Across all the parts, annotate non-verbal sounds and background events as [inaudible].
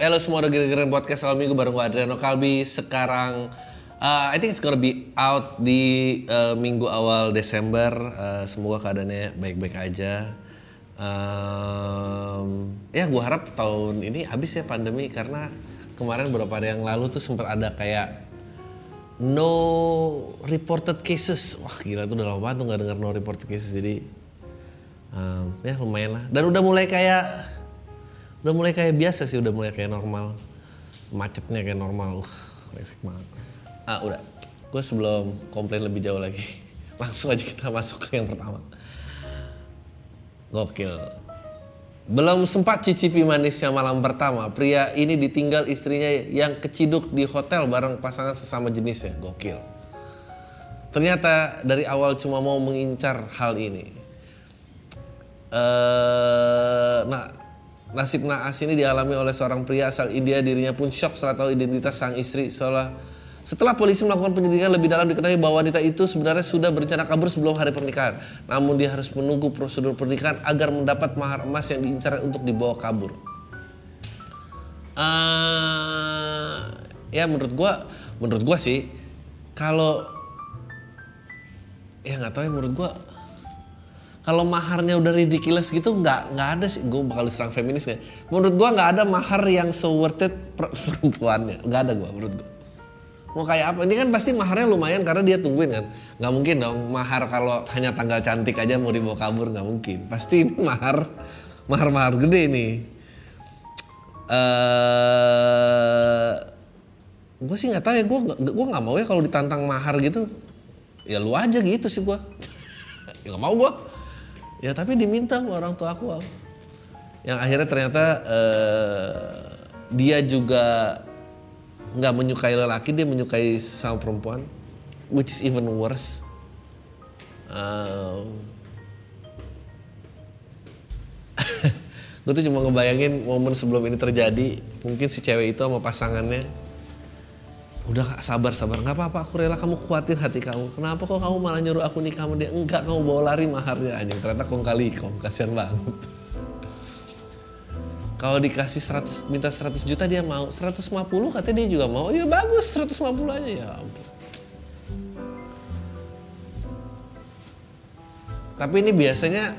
Halo semua udah dengerin podcast Al Minggu bareng gue Adriano Kalbi. Sekarang uh, I think it's gonna be out di uh, minggu awal Desember. Uh, Semoga keadaannya baik-baik aja. Um, Ya gue harap tahun ini habis ya pandemi Karena kemarin beberapa hari yang lalu tuh sempat ada kayak No reported cases. Wah gila tuh udah lama banget tuh gak denger no reported cases. Jadi um, ya lumayan lah. Dan udah mulai kayak udah mulai kayak biasa sih udah mulai kayak normal. Macetnya kayak normal. Uh resik banget. Ah udah. Gue sebelum komplain lebih jauh lagi [laughs] langsung aja kita masuk ke yang pertama. Gokil. Belum sempat cicipi manisnya malam pertama pria ini ditinggal istrinya yang keciduk di hotel bareng pasangan sesama jenisnya. Gokil. Ternyata dari awal cuma mau mengincar hal ini. Uh, nah Nasib naas ini dialami oleh seorang pria asal India. Dirinya pun shock setelah tahu identitas sang istri. Setelah, setelah polisi melakukan penyelidikan lebih dalam diketahui bahwa wanita itu sebenarnya sudah berencana kabur sebelum hari pernikahan. Namun dia harus menunggu prosedur pernikahan agar mendapat mahar emas yang diincar untuk dibawa kabur. Uh, ya menurut gua, menurut gua sih kalau ya nggak tahu ya menurut gua kalau maharnya udah ridiculous gitu nggak nggak ada sih. Gue bakal diserang feminis ya. Menurut gue nggak ada mahar yang so worth it [laughs] perempuannya. Nggak ada gue menurut gue mau kayak apa? Ini kan pasti maharnya lumayan karena dia tungguin kan. Nggak mungkin dong mahar kalau hanya tanggal cantik aja mau dibawa kabur nggak mungkin. Pasti ini mahar mahar mahar gede nih. Uh, gue sih nggak tahu ya. Gue gue nggak mau ya kalau ditantang mahar gitu. Ya lu aja gitu sih gue [laughs] ya nggak mau gue ya tapi diminta sama orang tua aku yang akhirnya ternyata uh, dia juga nggak menyukai lelaki dia menyukai sama perempuan which is even worse. [laughs] Uh, gue tuh cuma ngebayangin momen sebelum ini terjadi mungkin si cewek itu sama pasangannya udah sabar sabar. Nggak apa-apa aku rela kamu kuatin hati kamu. Kenapa kok kamu malah nyuruh aku nikah sama dia? Enggak kamu bawa lari maharnya anjing. Ternyata kong kali kong. Kasihan banget. Kalau dikasih 100 minta 100 juta dia mau. 150 katanya dia juga mau. Ya bagus 150 aja ya ampun. Tapi ini biasanya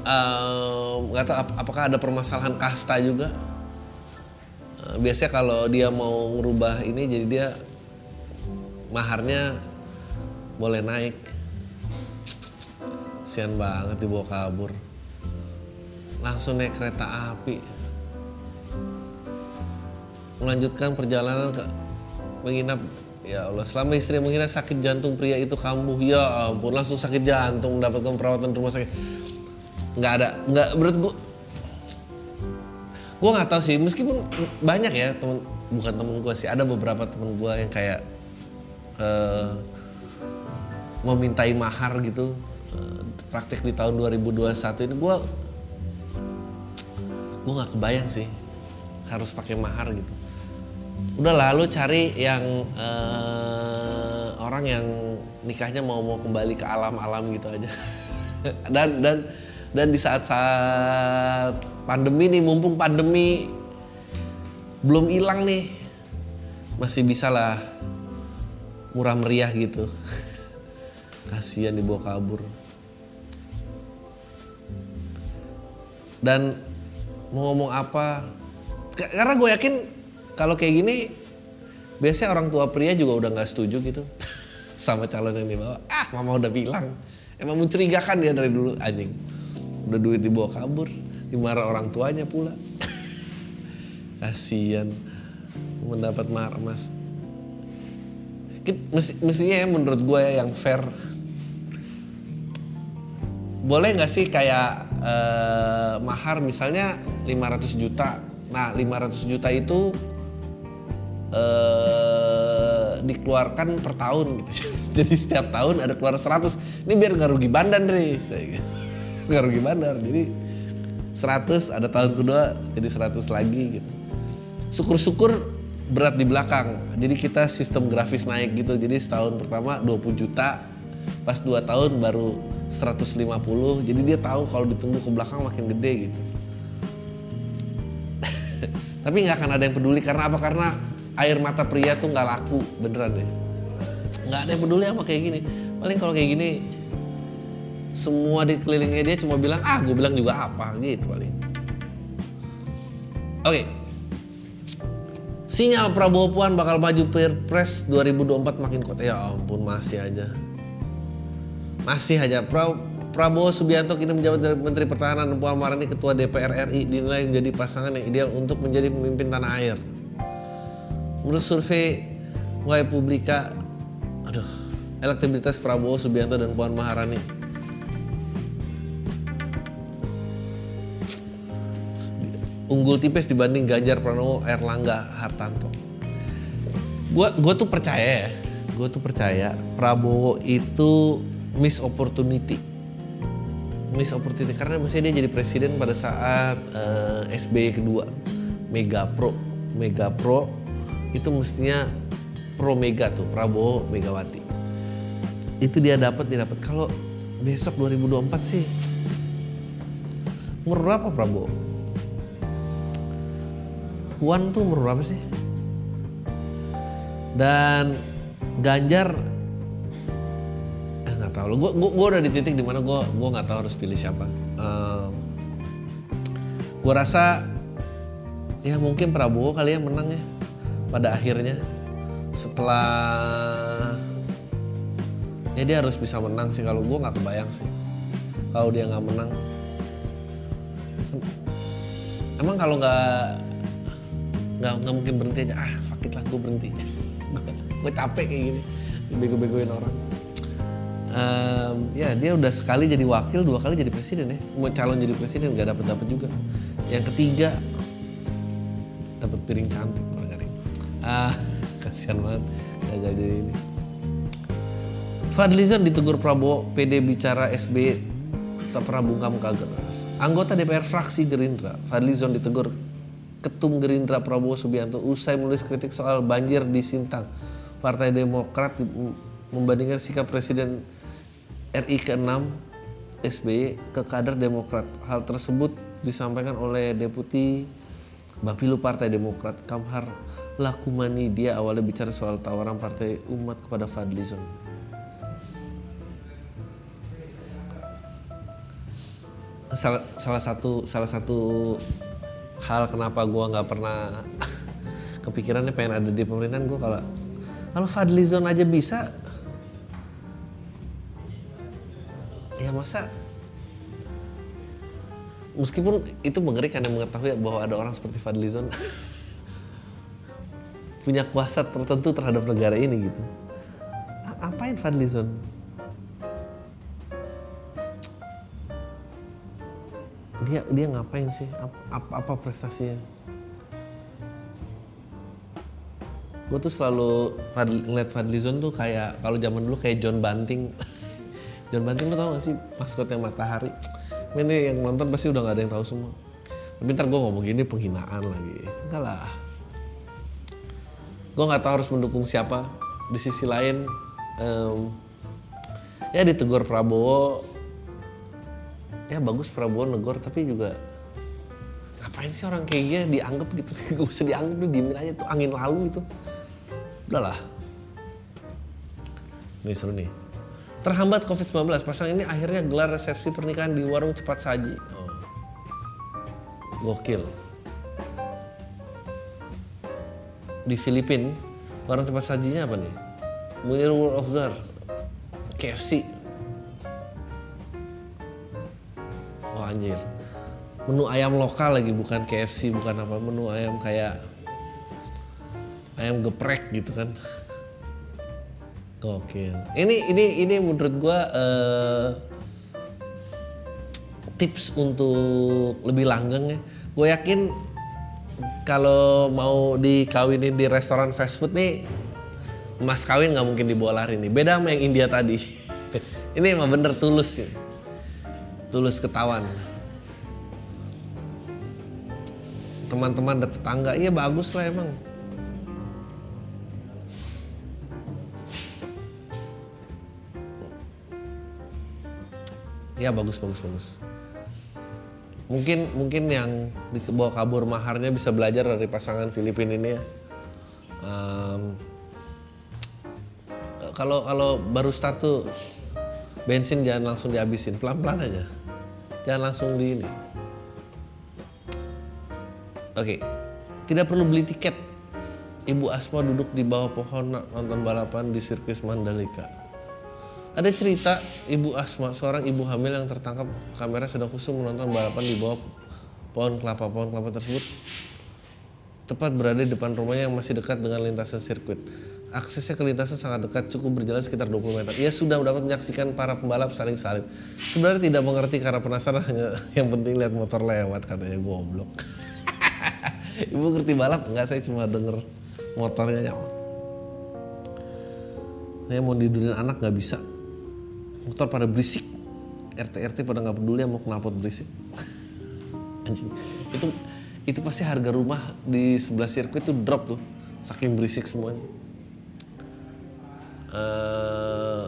nggak um, tahu ap apakah ada permasalahan kasta juga biasanya kalau dia mau ngerubah ini jadi dia maharnya boleh naik. Sian banget dibawa kabur. Langsung naik kereta api. Melanjutkan perjalanan ke menginap. Ya Allah selama istri mengira sakit jantung pria itu kambuh. Ya ampun langsung sakit jantung mendapatkan perawatan rumah sakit. Nggak ada nggak menurut gue gue nggak tahu sih meskipun banyak ya temen bukan temen gue sih ada beberapa temen gue yang kayak uh, memintai mahar gitu uh, praktek di tahun 2021 ini gue gue nggak kebayang sih harus pakai mahar gitu. Udah lalu cari yang uh, orang yang nikahnya mau mau kembali ke alam-alam gitu aja. [laughs] Dan dan dan di saat-saat pandemi nih mumpung pandemi. Belum hilang nih. Masih bisa lah murah meriah gitu. [laughs] Kasihan dibawa kabur. Dan mau ngomong apa? Karena gue yakin kalau kayak gini biasanya orang tua pria juga udah nggak setuju gitu. [laughs] Sama calon yang dibawa. Ah mama udah bilang. Emang mencurigakan dia dari dulu anjing. Udah duit dibawa kabur dimarah orang tuanya pula [laughs] kasian mendapat emas mesti, mestinya ya menurut gue ya yang fair boleh nggak sih kayak eh, mahar misalnya 500 juta. Nah, 500 juta itu eh dikeluarkan per tahun gitu. [laughs] Jadi setiap tahun ada keluar 100. Ini biar nggak rugi bandar nih. Nggak rugi bandar. Jadi 100 ada tahun kedua jadi 100 lagi gitu. Syukur-syukur berat di belakang. Jadi kita sistem grafis naik gitu. Jadi setahun pertama 20 juta, pas 2 tahun baru 150. Jadi dia tahu kalau ditunggu ke belakang makin gede gitu. [laughs] Tapi nggak akan ada yang peduli karena apa? Karena air mata pria tuh nggak laku beneran deh. Nggak ada yang peduli sama kayak gini. Paling kalau kayak gini semua di kelilingnya dia cuma bilang ah gue bilang juga apa gitu paling. Oke. Sinyal Prabowo Puan bakal maju Pilpres 2024 makin kuat. Ya ampun masih aja. Masih aja pra, Prabowo Subianto kini menjabat Menteri Pertahanan Puan Maharani Ketua DPR RI dinilai menjadi pasangan yang ideal untuk menjadi pemimpin tanah air. Menurut survei Y Publika, aduh, elektabilitas Prabowo Subianto dan Puan Maharani unggul tipis dibanding Ganjar Pranowo, Erlangga Hartanto. Gua gua tuh percaya ya, gua tuh percaya Prabowo itu miss opportunity. Miss opportunity karena mestinya dia jadi presiden pada saat uh, SBY kedua, Mega Pro, Mega Pro itu mestinya pro Mega tuh Prabowo Megawati. Itu dia dapat dia dapat kalau besok 2024 sih umur berapa Prabowo? Puan tuh umur berapa sih? Dan Ganjar eh nggak tahu lo. Gue gue udah di titik di mana gue gue nggak tahu harus pilih siapa. Um, gue rasa ya mungkin Prabowo kali ya menang ya pada akhirnya setelah ya dia harus bisa menang sih kalau gue nggak kebayang sih kalau dia nggak menang emang kalau nggak nggak nggak mungkin berhenti [laughs] aja ah fakit lah gue berhenti. Gue capek kayak gini. Bego-begoin orang. Um, ya dia udah sekali jadi wakil dua kali jadi presiden ya. Mau calon jadi presiden nggak dapat dapat juga. Yang ketiga dapat piring cantik orang garing ah [laughs] kasihan banget. Gagal jadi ini. Fadlizon ditegur Prabowo PD bicara SB tak pernah bungkam kaget anggota DPR fraksi Gerindra Fadlizon ditegur Ketum Gerindra Prabowo Subianto usai menulis kritik soal banjir di Sintang. Partai Demokrat membandingkan sikap Presiden RI ke-6 SBY ke kader Demokrat. Hal tersebut disampaikan oleh Deputi Bapilu Partai Demokrat Kamhar Lakumani. Dia awalnya bicara soal tawaran Partai Umat kepada Fadlizon. Salah, salah satu salah satu hal kenapa gue nggak pernah [laughs] kepikirannya pengen ada di pemerintahan gue kalau kalau Fadlizon aja bisa. Ya masa? Meskipun itu mengerikan yang mengetahui bahwa ada orang seperti Fadlizon [laughs] punya kuasa tertentu terhadap negara ini gitu. Apain Fadlizon dia dia ngapain sih? Apa, apa prestasinya? Gue tuh selalu ngeliat Fadlizon tuh kayak kalau zaman dulu kayak John Banting. [laughs] John Banting lo tau gak sih maskotnya Matahari? Ini yang nonton pasti udah gak ada yang tahu semua. Tapi ntar gue ngomong gini penghinaan lagi. Enggak lah. Gue nggak tahu harus mendukung siapa. Di sisi lain um, ya ditegur Prabowo ya bagus Prabowo negor tapi juga ngapain sih orang kayak gini dianggap gitu? [laughs] Gak usah dianggap tuh diemin aja tuh angin lalu itu udahlah ini seru nih. Terhambat COVID-19 pasangan ini akhirnya gelar resepsi pernikahan di warung cepat saji. Oh. gokil. Di Filipina warung cepat sajinya apa nih? Munir World of Zar KFC anjir. Menu ayam lokal lagi bukan KFC bukan apa menu ayam kayak ayam geprek gitu kan. Gokil. Ini ini ini menurut gua uh, tips untuk lebih langgeng ya. Gue yakin kalau mau dikawinin di restoran fast food nih mas kawin nggak mungkin dibawa lari nih. Beda sama yang India tadi. [laughs] Ini emang bener tulus sih tulus ketahuan. Teman-teman dan tetangga iya bagus lah emang. Ya bagus bagus bagus. Mungkin mungkin yang dibawa kabur maharnya bisa belajar dari pasangan Filipina ini ya. Um, kalau kalau baru start tuh bensin jangan langsung dihabisin pelan pelan aja jangan langsung di ini oke tidak perlu beli tiket ibu Asma duduk di bawah pohon nonton balapan di sirkuit Mandalika ada cerita ibu Asma, seorang ibu hamil yang tertangkap kamera sedang khusus menonton balapan di bawah pohon kelapa. Pohon kelapa tersebut tepat berada di depan rumahnya yang masih dekat dengan lintasan sirkuit. Aksesnya ke lintasan sangat dekat, cukup berjalan sekitar 20 meter. Ia sudah dapat menyaksikan para pembalap saling salib. Sebenarnya tidak mengerti karena penasaran hanya [laughs] yang penting lihat motor lewat katanya goblok. [laughs] Ibu ngerti balap? Enggak, saya cuma denger motornya nyawa. Saya mau tidurin anak nggak bisa motor pada berisik RT RT pada nggak peduli mau knalpot berisik [laughs] anjing itu itu pasti harga rumah di sebelah sirkuit itu drop tuh saking berisik semuanya uh,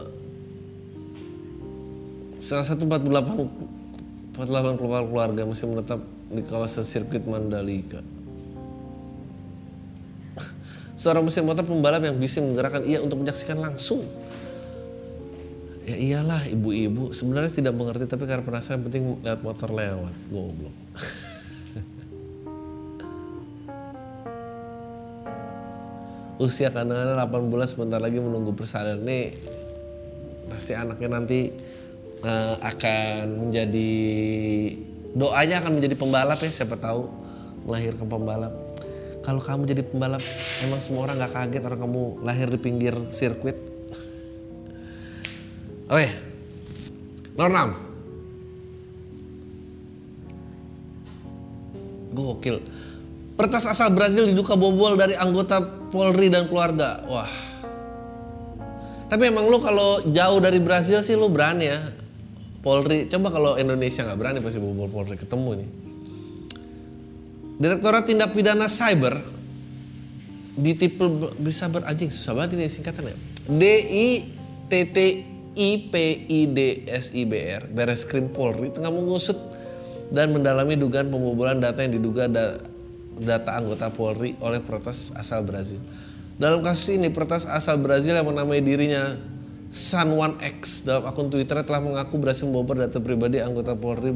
salah satu 48 48 keluarga keluarga masih menetap di kawasan sirkuit Mandalika. [laughs] Seorang mesin motor pembalap yang bisa menggerakkan ia untuk menyaksikan langsung. Ya iyalah ibu-ibu. Sebenarnya tidak mengerti tapi karena penasaran penting lihat motor lewat. Goblok [laughs] usia kandungannya 8 bulan sebentar lagi menunggu persalinan nih pasti anaknya nanti uh, akan menjadi doanya akan menjadi pembalap ya siapa tahu melahirkan pembalap kalau kamu jadi pembalap emang semua orang nggak kaget orang kamu lahir di pinggir sirkuit Oke. Nomor 6. Gokil. Pertas asal Brazil diduga bobol dari anggota Polri dan keluarga. Wah. Tapi emang lu kalau jauh dari Brazil sih lu berani ya. Polri, coba kalau Indonesia nggak berani pasti bobol Polri ketemu nih. Direktorat Tindak Pidana Cyber di tipe bisa beranjing susah banget ini singkatannya. T IPIDSIBR, Krim Polri tengah mengusut dan mendalami dugaan pembobolan data yang diduga da data anggota Polri oleh protes asal Brazil. Dalam kasus ini, protes asal Brazil yang menamai dirinya Sun One X dalam akun Twitter telah mengaku berhasil membobol data pribadi anggota Polri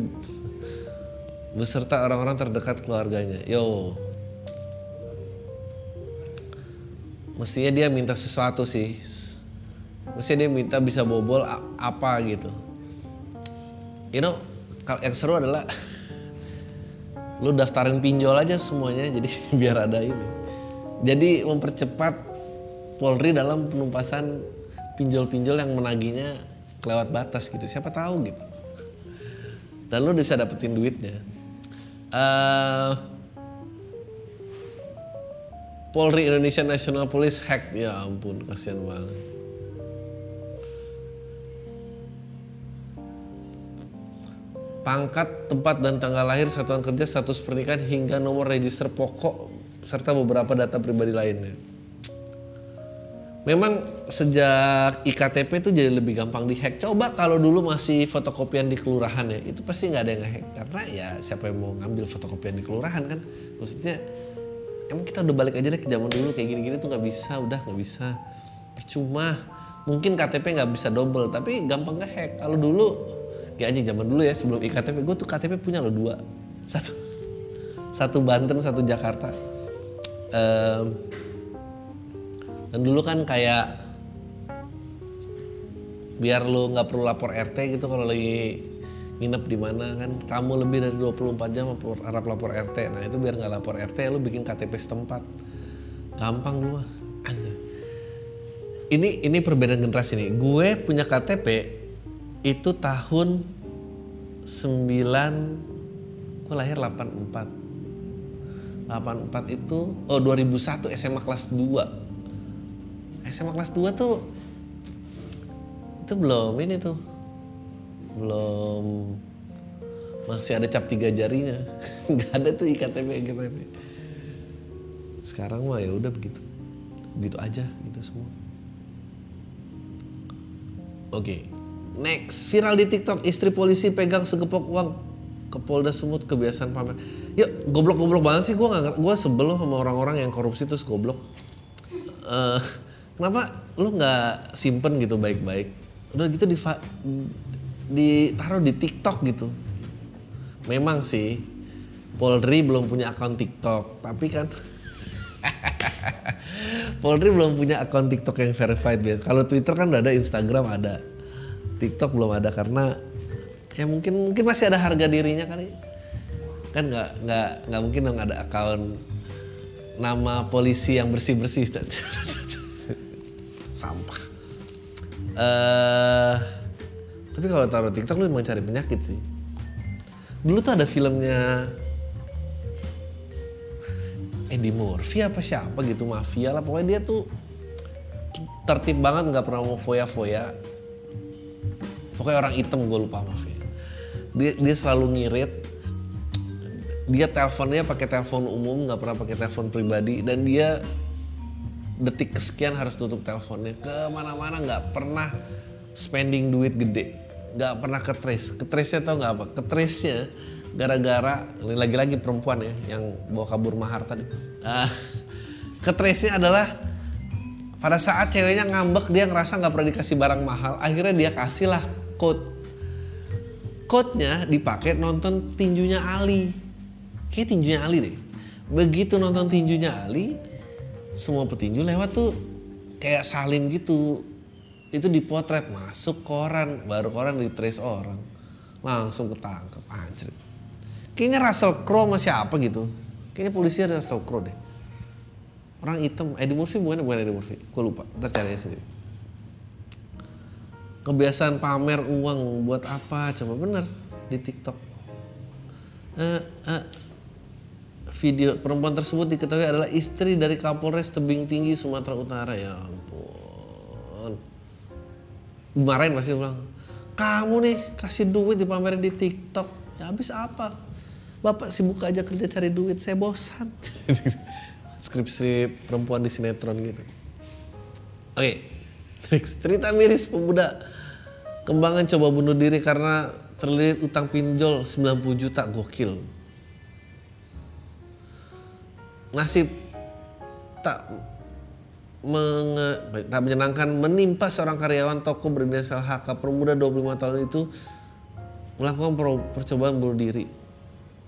beserta orang-orang terdekat keluarganya. Yo, mestinya dia minta sesuatu sih mesti dia minta bisa bobol apa gitu you know yang seru adalah [laughs] lu daftarin pinjol aja semuanya jadi [laughs] biar ada ini. Jadi mempercepat Polri dalam penumpasan pinjol-pinjol yang menagihnya kelewat batas gitu. Siapa tahu gitu. Dan lu bisa dapetin duitnya. Uh, Polri Indonesia National Police hack. Ya ampun kasihan banget pangkat, tempat dan tanggal lahir, satuan kerja, status pernikahan hingga nomor register pokok serta beberapa data pribadi lainnya. Memang sejak iktp itu jadi lebih gampang dihack. Coba kalau dulu masih fotokopian di kelurahan ya, itu pasti nggak ada yang ngehack karena ya siapa yang mau ngambil fotokopian di kelurahan kan? Maksudnya emang kita udah balik aja deh ke zaman dulu kayak gini-gini tuh nggak bisa, udah nggak bisa. Percuma. Mungkin KTP nggak bisa double, tapi gampang ngehack. Kalau dulu kayak anjing zaman dulu ya sebelum iktp gue tuh KTP punya lo dua. Satu satu Banten satu Jakarta. Um, dan dulu kan kayak biar lo nggak perlu lapor RT gitu kalau lagi nginep di mana kan kamu lebih dari 24 jam harap lapor RT nah itu biar nggak lapor RT lo bikin KTP setempat. Gampang dulu mah ini ini perbedaan generasi nih. Gue punya KTP itu tahun 99 gue lahir 84 84 itu oh 2001 SMA kelas 2 SMA kelas 2 tuh itu belum ini tuh belum masih ada cap tiga jarinya. [laughs] Nggak ada tuh iktp iktp sekarang mah ya udah begitu begitu aja gitu semua. Oke okay. Next viral di tiktok istri polisi pegang segepok uang. Ke Polda Sumut kebiasaan pamer. Yuk goblok-goblok banget sih gue nggak gue sebel sama orang-orang yang korupsi terus goblok. Uh, kenapa lu nggak simpen gitu baik-baik? Udah gitu di ditaruh di TikTok gitu. Memang sih Polri belum punya akun TikTok tapi kan [laughs] Polri belum punya akun TikTok yang verified biasa. Kalau Twitter kan udah ada, Instagram ada, TikTok belum ada karena ya mungkin mungkin masih ada harga dirinya kali. Kan nggak nggak nggak mungkin dong ada akun nama polisi yang bersih bersih. Sampah. Uh, tapi kalau taruh TikTok lu emang cari penyakit sih. Dulu tuh ada filmnya Eddie Murphy apa siapa gitu mafia lah pokoknya dia tuh tertib banget nggak pernah mau foya-foya pokoknya orang hitam gue lupa mafia dia dia selalu ngirit. Dia teleponnya pakai telepon umum nggak pernah pakai telepon pribadi. Dan dia detik kesekian harus tutup teleponnya. Ke mana-mana nggak pernah spending duit gede. Nggak pernah ke trace. Ke trace nya tau nggak apa? Ke trace nya gara-gara ini lagi-lagi perempuan ya yang bawa kabur mahar tadi. Uh, ketrace-nya adalah pada saat ceweknya ngambek dia ngerasa nggak pernah dikasih barang mahal, akhirnya dia kasih lah code. Code-nya dipakai nonton tinjunya Ali. Kayak tinjunya Ali deh. Begitu nonton tinjunya Ali, semua petinju lewat tuh kayak salim gitu. Itu dipotret masuk koran, baru koran di trace orang. Langsung ketangkep anjir. Kayaknya Russell Crowe sama siapa gitu. Kayaknya polisi ada Russell Crowe deh. Orang hitam, Eddie Murphy bukan bukan Eddie Murphy. Gue lupa, ntar cari sendiri. Kebiasaan pamer uang buat apa? Coba bener di TikTok. Uh, uh, video perempuan tersebut diketahui adalah istri dari Kapolres Tebing Tinggi Sumatera Utara. Ya ampun. Marahin masih bilang, kamu nih kasih duit dipamerin di TikTok. Ya habis apa? Bapak sibuk aja kerja cari duit, saya bosan. [laughs] Skrip-skrip perempuan di sinetron gitu. Oke, okay. Next. Cerita miris pemuda kembangan coba bunuh diri karena terlilit utang pinjol 90 juta gokil. Nasib tak menge, tak menyenangkan menimpa seorang karyawan toko berinisial HK pemuda 25 tahun itu melakukan percobaan bunuh diri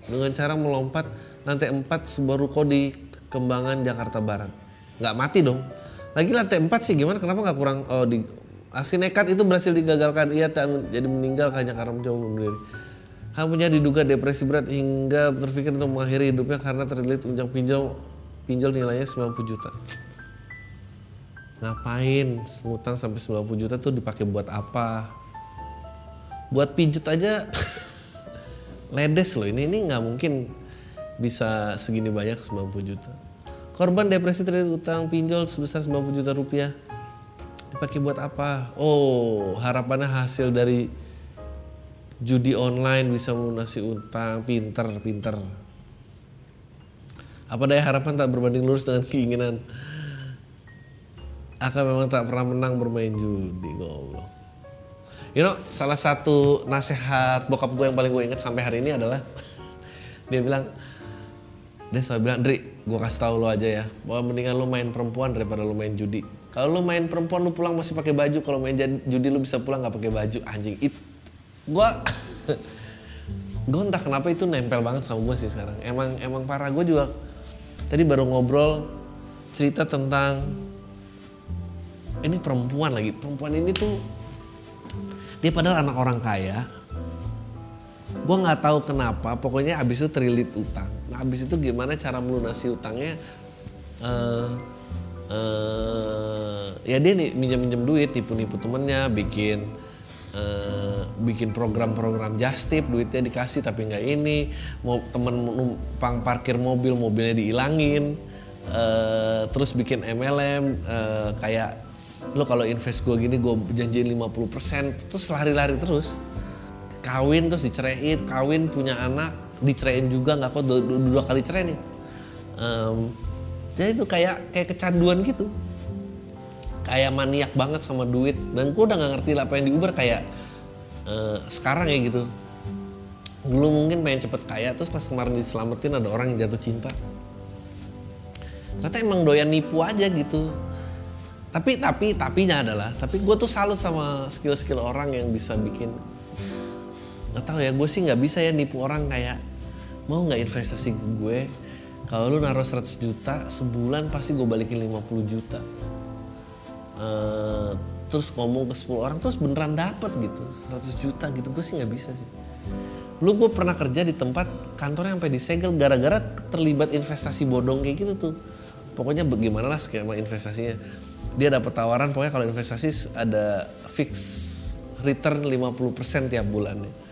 dengan cara melompat lantai 4 sebuah ruko di Kembangan Jakarta Barat. Nggak mati dong. Lagi lantai 4 sih gimana kenapa nggak kurang oh di aksi nekat itu berhasil digagalkan ia jadi meninggal hanya karena mencoba bunuh diri. Hanya diduga depresi berat hingga berpikir untuk mengakhiri hidupnya karena terlilit unjang pinjol pinjol nilainya 90 juta. Ngapain ngutang sampai 90 juta tuh dipakai buat apa? Buat pijet aja [laughs] ledes loh ini ini nggak mungkin bisa segini banyak 90 juta korban depresi terlilit utang pinjol sebesar 90 juta rupiah. Dipakai buat apa? Oh harapannya hasil dari judi online bisa melunasi utang. Pinter pinter. Apa daya harapan tak berbanding lurus dengan keinginan? Akan memang tak pernah menang bermain judi goblok. You know salah satu nasihat bokap gue yang paling gue inget sampai hari ini adalah [laughs] dia bilang dia selalu bilang Dri gue kasih tahu lo aja ya bahwa mendingan lo main perempuan daripada lo main judi. Kalau lo main perempuan lo pulang masih pakai baju. Kalau main judi lo bisa pulang nggak pakai baju. Anjing it gue [laughs] gue entah kenapa itu nempel banget sama gue sih sekarang. Emang emang parah. Gue juga tadi baru ngobrol cerita tentang ini perempuan lagi. Perempuan ini tuh dia padahal anak orang kaya. Gue nggak tahu kenapa, pokoknya abis itu terlilit utang. Nah abis itu gimana cara melunasi utangnya? Uh, uh, ya dia nih minjem-minjem duit, tipu-nipu temennya, bikin eh, bikin program-program just tip duitnya dikasih tapi nggak ini. Mau temen numpang parkir mobil mobilnya dihilangin. Eh, terus bikin MLM eh, kayak lo kalau invest gue gini gue janjiin 50% terus lari-lari terus. Kawin terus diceraiin kawin punya anak diceraiin juga nggak kok dua, dua, dua kali cerai nih. Em, jadi itu kayak kayak kecanduan gitu. Kayak maniak banget sama duit. Dan gue udah nggak ngerti lah apa yang di Uber kayak eh, sekarang ya gitu. Dulu mungkin pengen cepet kaya terus pas kemarin diselamatin ada orang yang jatuh cinta. Ternyata emang doyan nipu aja gitu. Tapi tapi tapinya adalah tapi gue tuh salut sama skill-skill orang yang bisa bikin nggak tahu ya gue sih nggak bisa ya nipu orang kayak mau nggak investasi ke gue kalau lu naruh 100 juta sebulan pasti gue balikin 50 juta. Eh, terus ngomong ke 10 orang terus beneran dapat gitu 100 juta gitu gue sih nggak bisa sih. Lu gue pernah kerja di tempat kantornya sampai disegel gara-gara terlibat investasi bodong kayak gitu tuh. Pokoknya bagaimana lah skema investasinya. Dia dapat tawaran pokoknya kalau investasi ada fix return 50% tiap bulannya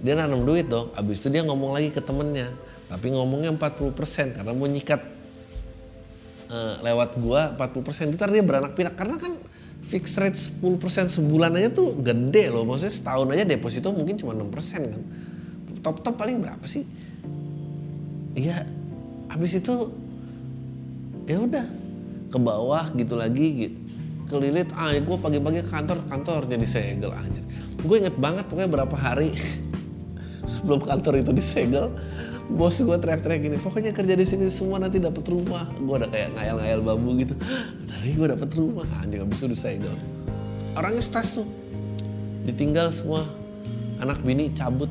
dia nanam duit dong. Abis itu dia ngomong lagi ke temennya. Tapi ngomongnya 40% karena mau nyikat eh, lewat gua 40% ntar dia beranak pinak. Karena kan fix rate 10% sebulan aja tuh gede loh. Maksudnya setahun aja deposito mungkin cuma 6% kan. Top top paling berapa sih? Iya habis itu ya udah ke bawah gitu lagi gitu kelilit. Ah gue pagi-pagi ke kantor kantornya disegel aja gue inget banget pokoknya berapa hari [laughs] sebelum kantor itu disegel. Bos gue teriak-teriak gini pokoknya kerja di sini semua nanti dapat rumah. Gue udah kayak ngayal-ngayal bambu gitu. Tapi gue dapat rumah. Anjing habis itu disegel. Orangnya stres tuh. Ditinggal semua. Anak bini cabut.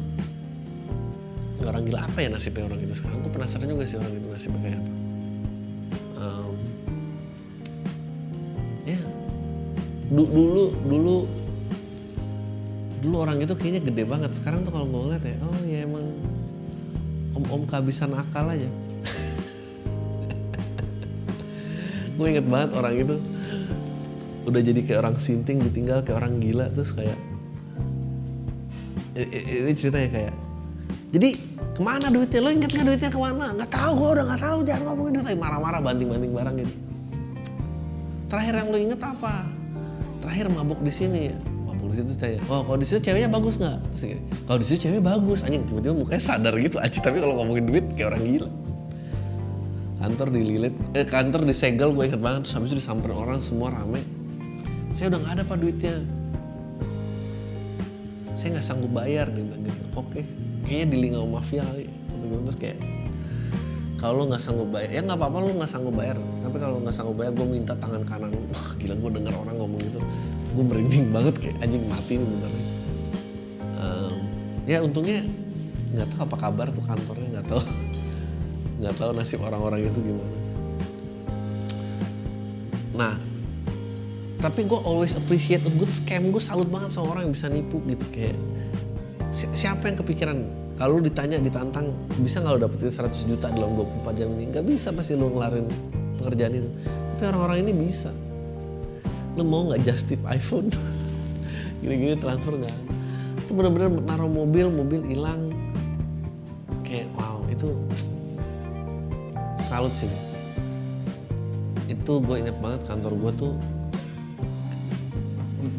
Orang gila apa ya nasibnya orang itu sekarang? Gue penasaran juga sih orang itu nasibnya kayak apa. Em, ya. Du- dulu dulu dulu orang itu kayaknya gede banget. Sekarang tuh kalau ngeliat ya oh ya emang om-om kehabisan akal aja. [laughs] Gue inget banget orang itu udah jadi kayak orang sinting ditinggal kayak orang gila terus kayak ini ceritanya kayak jadi ke mana duitnya? Lo inget nggak duitnya ke mana? Nggak tahu gue udah nggak tahu jangan ngomongin duit. Marah-marah banting-banting barang gitu. Terakhir yang lo inget apa? Terakhir mabuk di sini. ya di situ tanya oh kalau di situ ceweknya bagus nggak? Terus gini, kalau di situ ceweknya bagus. Anjing tiba-tiba mukanya sadar gitu anjing. Tapi kalau ngomongin duit kayak orang gila. Kantor dililit eh kantor disegel gue inget banget. Terus habis itu disamperin orang semua rame. Saya udah nggak ada pak duitnya. Saya nggak sanggup bayar dia bilang gitu. Oke. Kayaknya dealing sama mafia kali gue, terus kayak kalau lo nggak sanggup bayar ya nggak apa-apa lo nggak sanggup bayar. Tapi kalau nggak sanggup bayar gue minta tangan kanan. [laughs] Wah gila gue denger orang ngomong gitu gue merinding banget kayak anjing mati nih bentar Em, ya untungnya nggak tahu apa kabar tuh kantornya nggak tahu. [laughs] Nggak tahu nasib orang-orang itu gimana. Nah tapi gue always appreciate a good scam. Gue salut banget sama orang yang bisa nipu gitu kayak si- siapa yang kepikiran kalau ditanya ditantang bisa nggak lo dapetin 100 juta dalam 24 jam ini? Nggak bisa pasti lu ngelarin pekerjaan itu. Tapi orang-orang ini bisa lu mau nggak just tip iPhone? [laughs] Gini-gini transfer nggak itu bener-bener naruh mobil mobil hilang. Kayak wow itu salut sih. Itu gue inget banget kantor gue tuh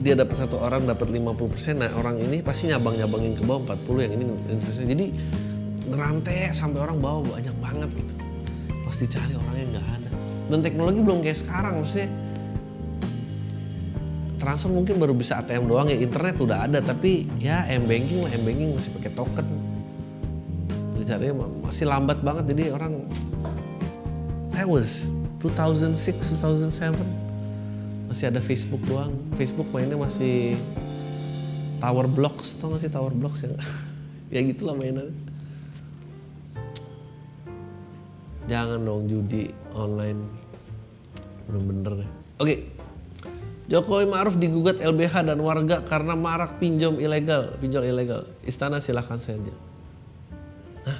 dia dapat satu orang dapat 50% nah orang ini pasti nyabang-nyabangin ke bawah 40 yang ini investasi. Jadi ngerantai sampai orang bawa banyak banget gitu. Pasti cari orangnya nggak ada. Dan teknologi belum kayak sekarang maksudnya transfer mungkin baru bisa ATM doang ya internet udah ada tapi ya m banking lah m banking masih pakai token. Carinya masih lambat banget jadi orang that was 2006 2007 masih ada Facebook doang. Facebook mainnya masih Tower Blocks tau gak sih Tower Blocks ya? [laughs] Ya gitulah mainnya. Jangan dong judi online. Bener-bener oke Jokowi Ma'ruf digugat LBH dan warga karena marak pinjam ilegal. Pinjol ilegal. Istana silahkan saja. Hah?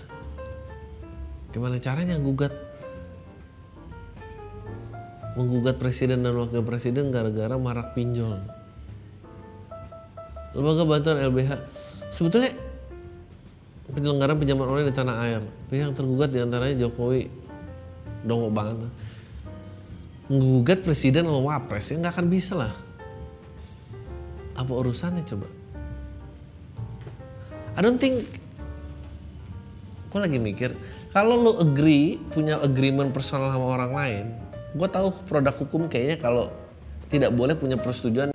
gimana caranya gugat? Menggugat presiden dan wakil presiden gara-gara marak pinjol. lembaga bantuan LBH sebetulnya penyelenggaraan pinjaman online di tanah air. Pihak yang tergugat di antaranya Jokowi. Dongok banget menggugat presiden sama wapres ya nggak akan bisa lah. Apa urusannya coba? I don't think gue lagi mikir kalau lo agree punya agreement personal sama orang lain gue tahu produk hukum kayaknya kalau tidak boleh punya persetujuan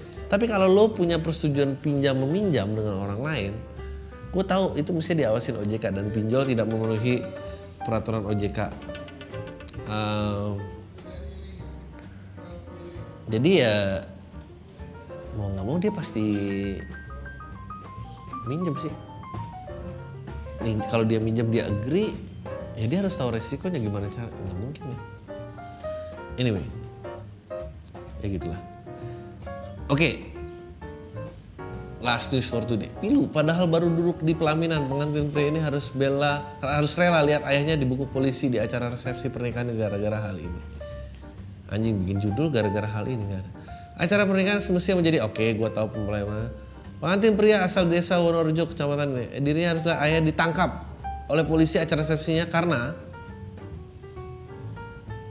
Tapi kalau lo punya persetujuan pinjam meminjam dengan orang lain, gue tahu itu mesti diawasin OJK dan pinjol tidak memenuhi peraturan OJK. Uh, jadi ya mau nggak mau dia pasti minjem sih. Nih, kalau dia minjem dia agree, ya dia harus tahu resikonya gimana cara. Nggak mungkin ya. Anyway, ya gitulah. Oke, okay. last news for today. Pilu, padahal baru duduk di pelaminan pengantin pria ini harus bela, harus rela lihat ayahnya di buku polisi di acara resepsi pernikahan gara-gara hal ini. Anjing bikin judul gara-gara hal ini kan. Acara pernikahan semestinya menjadi oke, okay, gue tahu pempelai mana. Pengantin pria asal desa Wonorejo kecamatan ini, dirinya haruslah ayah ditangkap oleh polisi acara resepsinya karena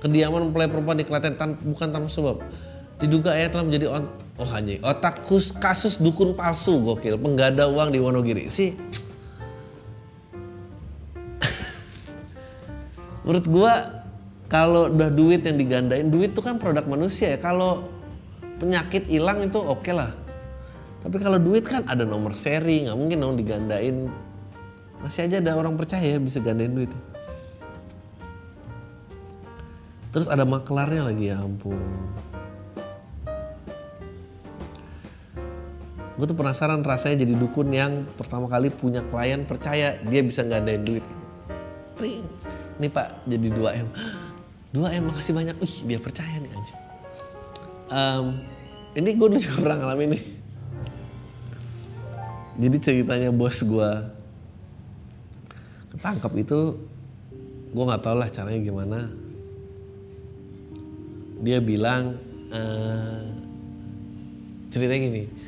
kediaman mempelai perempuan di Klaten tan bukan tanpa sebab. Diduga ayah telah menjadi Oh anjing, otak kasus dukun palsu gokil, penggada uang di Wonogiri sih. [laughs] Menurut gua kalau udah duit yang digandain, duit itu kan produk manusia ya. Kalau penyakit hilang itu oke okay lah. Tapi kalau duit kan ada nomor seri, nggak mungkin dong digandain. Masih aja ada orang percaya bisa gandain duit. Terus ada maklarnya lagi ya ampun. Gue tuh penasaran rasanya jadi dukun yang pertama kali punya klien percaya dia bisa ngadain duit. Pring. nih pak jadi 2 m. 2 m makasih banyak. Wih dia percaya nih anjing. Um, ini gue juga pernah ngalamin nih. Jadi ceritanya bos gue ketangkap itu gue nggak tau lah caranya gimana. Dia bilang uh, ceritanya gini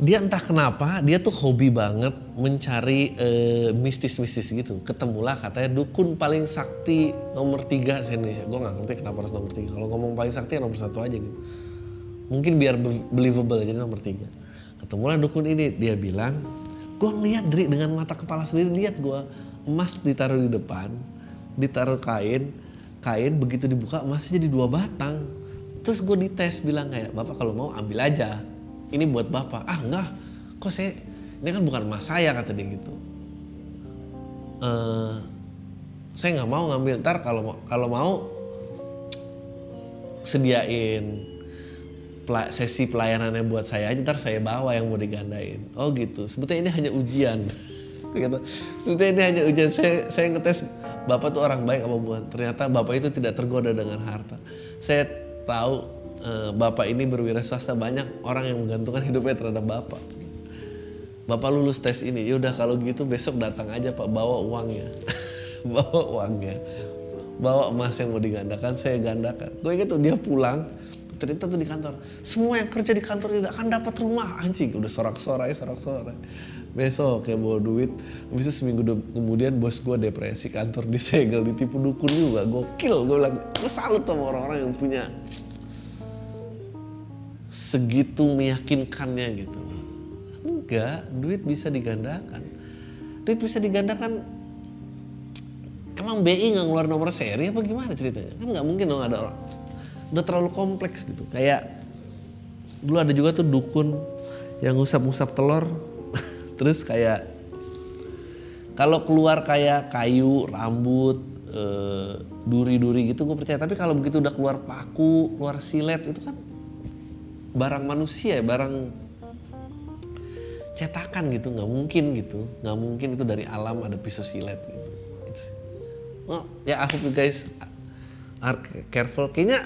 dia entah kenapa dia tuh hobi banget mencari uh, mistis-mistis gitu. Ketemulah katanya dukun paling sakti nomor tiga se Indonesia. Gue nggak ngerti kenapa harus nomor tiga. Kalau ngomong paling sakti ya nomor satu aja gitu. Mungkin biar believable jadi nomor tiga. Ketemulah dukun ini dia bilang, gue ngeliat dari dengan mata kepala sendiri lihat gue emas ditaruh di depan, ditaruh kain, kain begitu dibuka emasnya jadi dua batang. Terus gue dites bilang kayak bapak kalau mau ambil aja ini buat bapak. Ah enggak. Kok saya ini kan bukan emas saya kata dia gitu. Uh, saya nggak mau ngambil. Ntar kalau kalau mau sediain sesi pelayanannya buat saya aja ntar saya bawa yang mau digandain. Oh gitu. Sebetulnya ini hanya ujian. [laughs] Gitu. Sebetulnya ini hanya ujian. Saya saya ngetes bapak tuh orang baik apa bukan? Ternyata bapak itu tidak tergoda dengan harta. Saya tahu Eh, bapak ini berwira swasta banyak orang yang menggantungkan hidupnya terhadap bapak. Bapak lulus tes ini, yaudah kalau gitu besok datang aja pak. Bawa uangnya, [laughs] bawa uangnya, bawa emas yang mau digandakan saya gandakan. Gue inget tuh dia pulang, cerita tuh di kantor, semua yang kerja di kantor tidak akan dapat rumah. Anjing, udah sorak-sorai sorak-sorai. Besok kayak bawa duit, habis itu seminggu kemudian bos gue depresi kantor disegel, ditipu dukun juga, gokil gue bilang, gue salut sama orang-orang yang punya segitu meyakinkannya gitu. Enggak, duit bisa digandakan. Duit bisa digandakan. Emang BI nggak ngeluar nomor seri apa gimana ceritanya? Kan nggak mungkin dong ada orang. Udah terlalu kompleks gitu. Kayak dulu ada juga tuh dukun yang ngusap-ngusap telur. [laughs] Terus kayak kalau keluar kayak kayu, rambut, eh, duri-duri gitu gue percaya. Tapi kalau begitu udah keluar paku, keluar silet itu kan barang manusia, barang cetakan gitu nggak mungkin gitu nggak mungkin itu dari alam ada pisau silet gitu itu sih. Well, ya you guys are careful kayaknya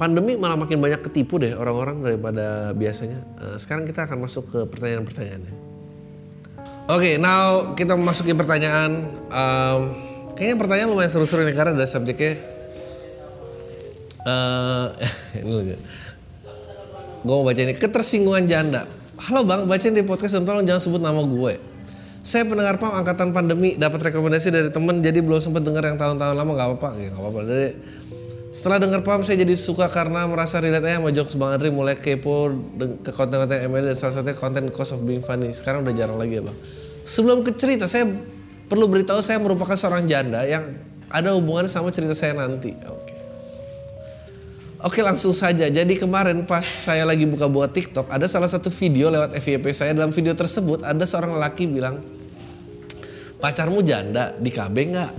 pandemi malah makin banyak ketipu deh orang-orang daripada biasanya Eh, sekarang kita akan masuk ke pertanyaan-pertanyaannya Oke, now kita memasuki pertanyaan. Em, kayaknya pertanyaan lumayan seru-seru nih karena ada subjeknya. eh [laughs] ini. Gue mau baca ini ketersinggungan janda. Halo bang, bacain di podcast dan tolong jangan sebut nama gue. Saya pendengar PAM angkatan pandemi dapat rekomendasi dari temen jadi belum sempat dengar yang tahun-tahun lama nggak apa-apa ya apa-apa dari setelah dengar PAM saya jadi suka karena merasa relate aja sama jokes Bang Andri mulai kepo ke konten-konten ML dan salah satunya konten Cost of Being Funny. Sekarang udah jarang lagi ya Bang. Sebelum ke cerita saya perlu beritahu saya merupakan seorang janda yang ada hubungannya sama cerita saya nanti. Oke. Oke langsung saja. Jadi kemarin pas saya lagi buka-buka TikTok ada salah satu video lewat FYP saya. Dalam video tersebut ada seorang laki bilang pacarmu janda di KB nggak? [laughs]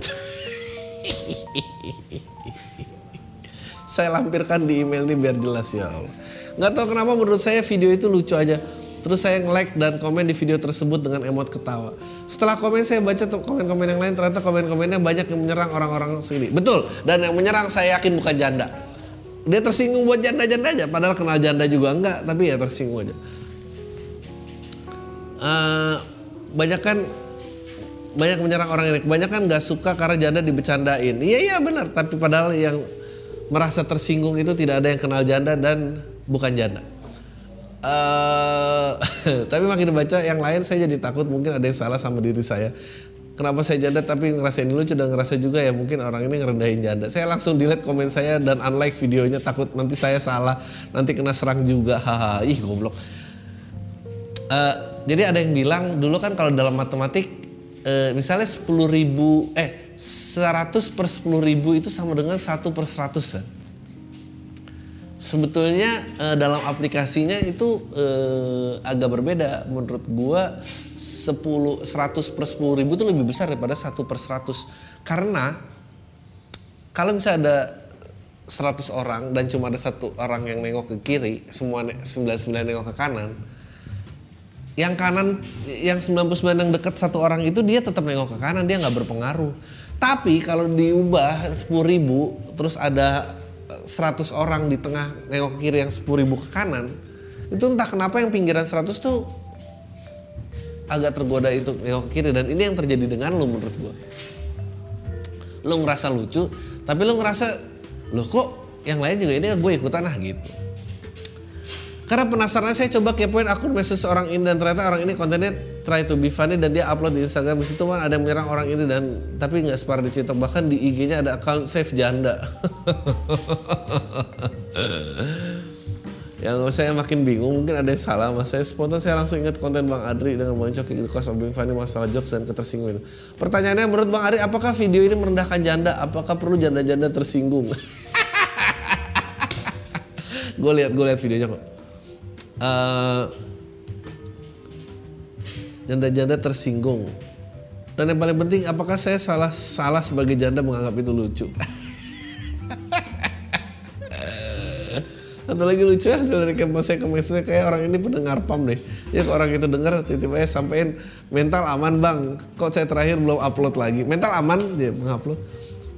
saya lampirkan di email ini biar jelas ya Allah. Nggak tahu kenapa menurut saya video itu lucu aja. Terus saya nge-like dan komen di video tersebut dengan emot ketawa. Setelah komen saya baca komen-komen yang lain ternyata komen-komennya banyak yang menyerang orang-orang sini. Betul. Dan yang menyerang saya yakin bukan janda. Dia tersinggung buat janda-janda aja. Padahal kenal janda juga enggak. Tapi ya tersinggung aja. Eh, banyak kan banyak menyerang orang ini. Kebanyakan nggak suka karena janda dibecandain. Iya iya benar. Tapi padahal yang merasa tersinggung itu tidak ada yang kenal janda dan bukan janda. Eh, [laughs] tapi makin dibaca yang lain saya jadi takut mungkin ada yang salah sama diri saya. Kenapa saya janda tapi ngerasain lucu dan ngerasa juga ya mungkin orang ini ngerendahin janda. Saya langsung delete komen saya dan unlike videonya takut nanti saya salah, nanti kena serang juga. Haha, ih goblok. Eh, jadi ada yang bilang dulu kan kalau dalam matematik eh, misalnya 10 ribu eh 100 per 10 ribu itu sama dengan 1 per 100 kan. Sebetulnya eh, dalam aplikasinya itu eh, agak berbeda menurut gua 10 100 per 10 ribu itu lebih besar daripada 1 per 100 karena kalau misalnya ada 100 orang dan cuma ada satu orang yang nengok ke kiri semua ne- 99 nengok ke kanan yang kanan yang 99 yang dekat satu orang itu dia tetap nengok ke kanan dia nggak berpengaruh. Tapi kalau diubah 10 ribu terus ada eh, 100 orang di tengah nengok ke kiri yang 10 ribu ke kanan itu entah kenapa yang pinggiran 100 tuh agak tergoda itu ke kiri. Dan ini yang terjadi dengan lu menurut gua. Lu ngerasa lucu tapi lu ngerasa loh kok yang lain juga ini gue ikutan ah gitu. Karena penasaran saya coba kepoin akun message orang ini dan ternyata orang ini kontennya try to be funny dan dia upload di Instagram. Di situ kan ada yang menyerang orang ini dan tapi nggak separah di TikTok. Bahkan di IG-nya ada account save janda. [laughs] yang saya makin bingung mungkin ada yang salah mas. Saya spontan saya langsung ingat konten Bang Adri dengan Bang Coki di Cost Funny masalah jokes dan ketersinggungan pertanyaannya menurut Bang Adri apakah video ini merendahkan janda? Apakah perlu janda-janda tersinggung? [laughs] Gue lihat gue lihat videonya kok. Eh, janda-janda tersinggung. Dan yang paling penting apakah saya salah salah sebagai janda menganggap itu lucu [laughs] Satu lagi lucu hasil dari kepo saya message kayak orang ini pendengar pam deh. Ya kalau orang itu dengar tiba-tiba ya sampein mental aman bang. Kok saya terakhir belum upload lagi. Mental aman dia mengupload.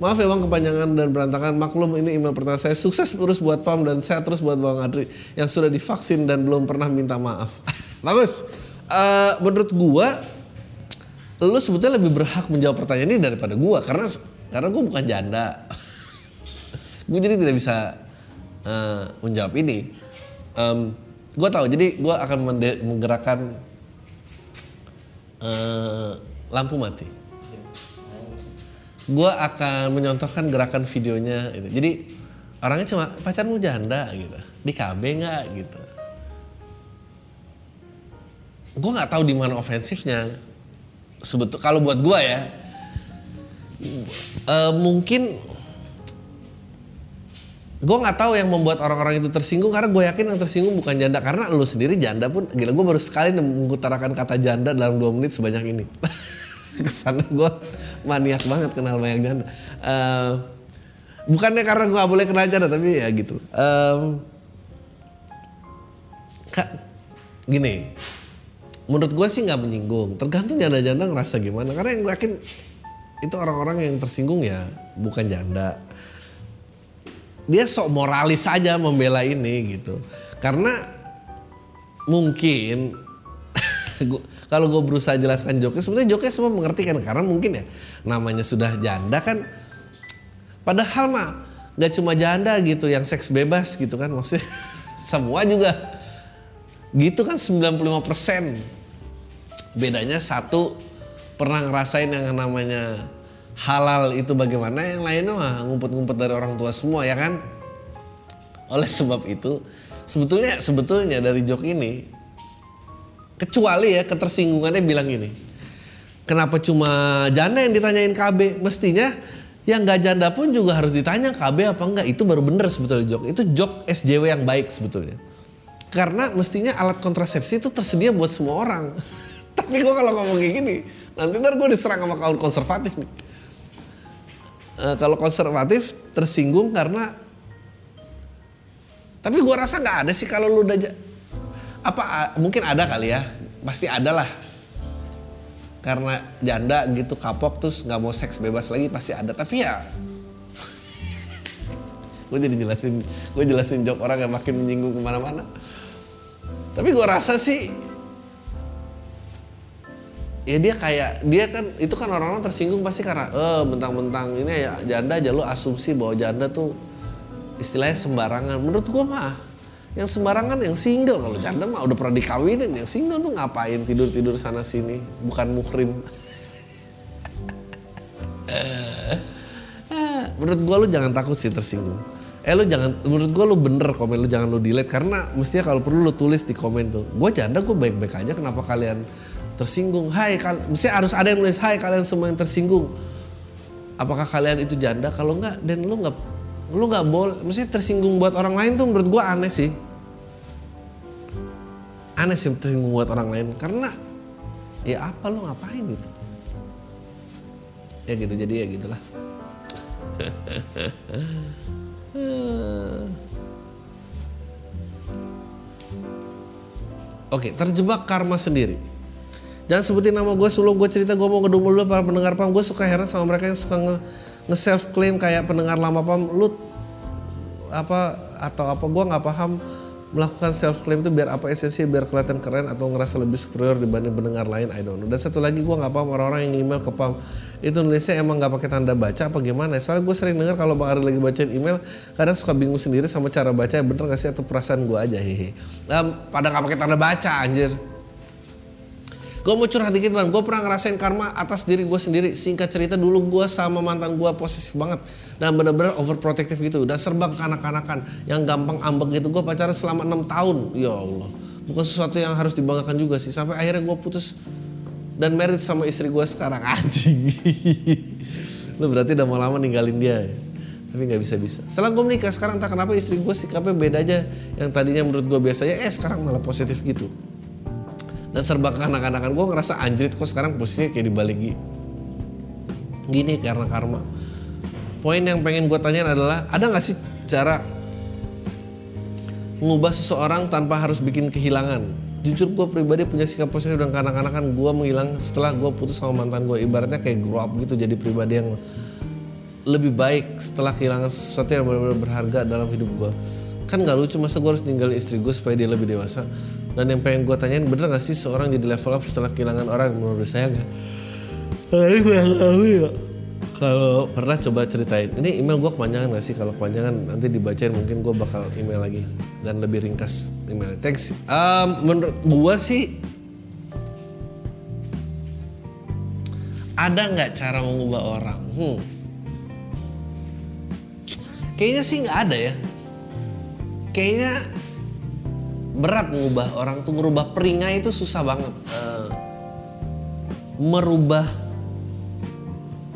Maaf ya bang kepanjangan dan berantakan. Maklum ini email pertama saya. Sukses terus buat pam dan saya terus buat bang Adri yang sudah divaksin dan belum pernah minta maaf. [laughs] Bagus. Eh, menurut gua lu sebetulnya lebih berhak menjawab pertanyaan ini daripada gua karena karena gua bukan janda. [laughs] gue jadi tidak bisa eh, menjawab ini. Em, gue tahu, jadi gue akan menggerakkan eh, lampu mati. Gue akan menyontohkan gerakan videonya. Gitu. Jadi orangnya cuma pacarmu janda gitu, di KB nggak gitu. Gue nggak tahu di mana ofensifnya. Sebetul kalau buat gue ya, eh, mengkin gue nggak tahu yang membuat orang-orang itu tersinggung karena gue yakin yang tersinggung bukan janda. Karena lu sendiri janda pun gila gue baru sekali mengutarakan kata janda dalam dua menit sebanyak ini. [laughs] Ke sana gue maniak banget kenal banyak janda. Eh, bukannya karena gue gak boleh kenal janda tapi ya gitu. Em, kak gini menurut gue sih nggak menyinggung. Tergantung janda-janda ngerasa gimana. Karena yang gue yakin itu orang-orang yang tersinggung ya bukan janda dia sok moralis saja membela ini gitu. Karena mungkin [laughs] kalau gue berusaha jelaskan joknya sebetulnya joknya semua mengerti kan? Karena mungkin ya namanya sudah janda kan padahal mah nggak cuma janda gitu yang seks bebas gitu kan? Maksudnya [laughs] semua juga gitu kan 95% bedanya satu pernah ngerasain yang namanya halal itu bagaimana yang lainnya mah ngumpet-ngumpet dari orang tua semua ya kan? Oleh sebab itu sebetulnya sebetulnya dari jok ini kecuali ya ketersinggungannya bilang gini kenapa cuma janda yang ditanyain KB mestinya yang gak janda pun juga harus ditanya KB apa enggak itu baru bener sebetulnya jok itu jok SJW yang baik sebetulnya. Karena mestinya alat kontrasepsi itu tersedia buat semua orang. [laughs] Tapi gue kalau ngomong kayak gini nanti ntar gue diserang sama kaum konservatif nih Eh, kalau konservatif tersinggung karena tapi gue rasa nggak ada sih kalau lu udah apa mungkin ada kali ya pasti ada lah. Karena janda gitu kapok terus nggak mau seks bebas lagi pasti ada. Tapi ya [laughs] gue jadi jelasin gue jelasin jok orang yang makin menyinggung ke mana-mana. Tapi gue rasa sih ya dia kayak dia kan itu kan orang-orang tersinggung pasti karena eh mentang-mentang ini ya janda aja lu asumsi bahwa janda tuh istilahnya sembarangan. Menurut gua mah yang sembarangan yang single. Kalau janda mah udah pernah dikawinin yang single tuh ngapain tidur-tidur sana sini? Bukan muhrim. [laughs] Menurut gua lu jangan takut sih tersinggung. Eh lu jangan menurut gua lu bener komen lu jangan lu delete. Karena mestinya kalau perlu lu tulis di komen tuh gua janda gua baik-baik aja kenapa kalian tersinggung. Hai mestinya harus ada yang nulis hai kalian semua yang tersinggung. Apakah kalian itu janda? Kalau enggak dan lu nggak lu nggak boleh mesti tersinggung buat orang lain tuh menurut gua aneh sih. Aneh sih tersinggung buat orang lain karena ya apa lu ngapain gitu? Ya gitu jadi ya gitulah. [laughs] Oke, terjebak karma sendiri. Jangan sebutin nama gue sebelum gue cerita gue mau ngedumel dulu para pendengar pam. Gue suka heran sama mereka yang suka nge, nge self claim kayak pendengar lama pam. Lu apa atau apa gue nggak paham melakukan self claim itu biar apa esensi biar kelihatan keren atau ngerasa lebih superior dibanding pendengar lain I don't know. Dan satu lagi gue nggak paham orang-orang yang email ke pam itu nulisnya emang nggak pakai tanda baca apa gimana? Soalnya gue sering dengar kalau bang Ari lagi bacain email kadang suka bingung sendiri sama cara baca bener gak sih atau perasaan gue aja hehe. Em, pada nggak pakai tanda baca anjir. Gue mau curhat dikit bang, gue pernah ngerasain karma atas diri gue sendiri. Singkat cerita dulu gue sama mantan gue posesif banget dan bener-bener overprotective gitu dan serba kekanak-kanakan yang gampang ambek gitu. Gue pacaran selama enam tahun, ya Allah. Bukan sesuatu yang harus dibanggakan juga sih. Sampai akhirnya gue putus dan married sama istri gue sekarang [laughs] anjing. Lu berarti udah mau lama ninggalin dia. ya? Tapi nggak bisa-bisa. Setelah gue menikah sekarang tak kenapa istri gue sikapnya beda aja. Yang tadinya menurut gue biasanya, eh sekarang malah positif gitu dan serba kekanak-kanakan gue ngerasa anjrit kok sekarang posisinya kayak dibalik gi- gini karena karma. Poin yang pengen gue tanyain adalah ada nggak sih cara mengubah seseorang tanpa harus bikin kehilangan? Jujur gue pribadi punya sikap positif dan kanak-kanakan. Gue menghilang setelah gue putus sama mantan gue ibaratnya kayak grow up gitu jadi pribadi yang lebih baik setelah kehilangan sesuatu yang benar-benar berharga dalam hidup gue kan gak lucu masa gue harus ninggalin istri gue supaya dia lebih dewasa? Dan yang pengen gue tanyain bener gak sih seorang jadi level up setelah kehilangan orang menurut saya gak Ini ya kalau pernah coba ceritain. Ini email gue kepanjangan gak sih? Kalau kepanjangan nanti dibacain mungkin gue bakal email lagi. Dan lebih ringkas emailnya. Thanks. Um, menurut gue sih ada nggak cara mengubah orang? Hmm. kayaknya sih nggak ada ya kayaknya berat mengubah orang tuh merubah peringai itu susah banget. Eh, merubah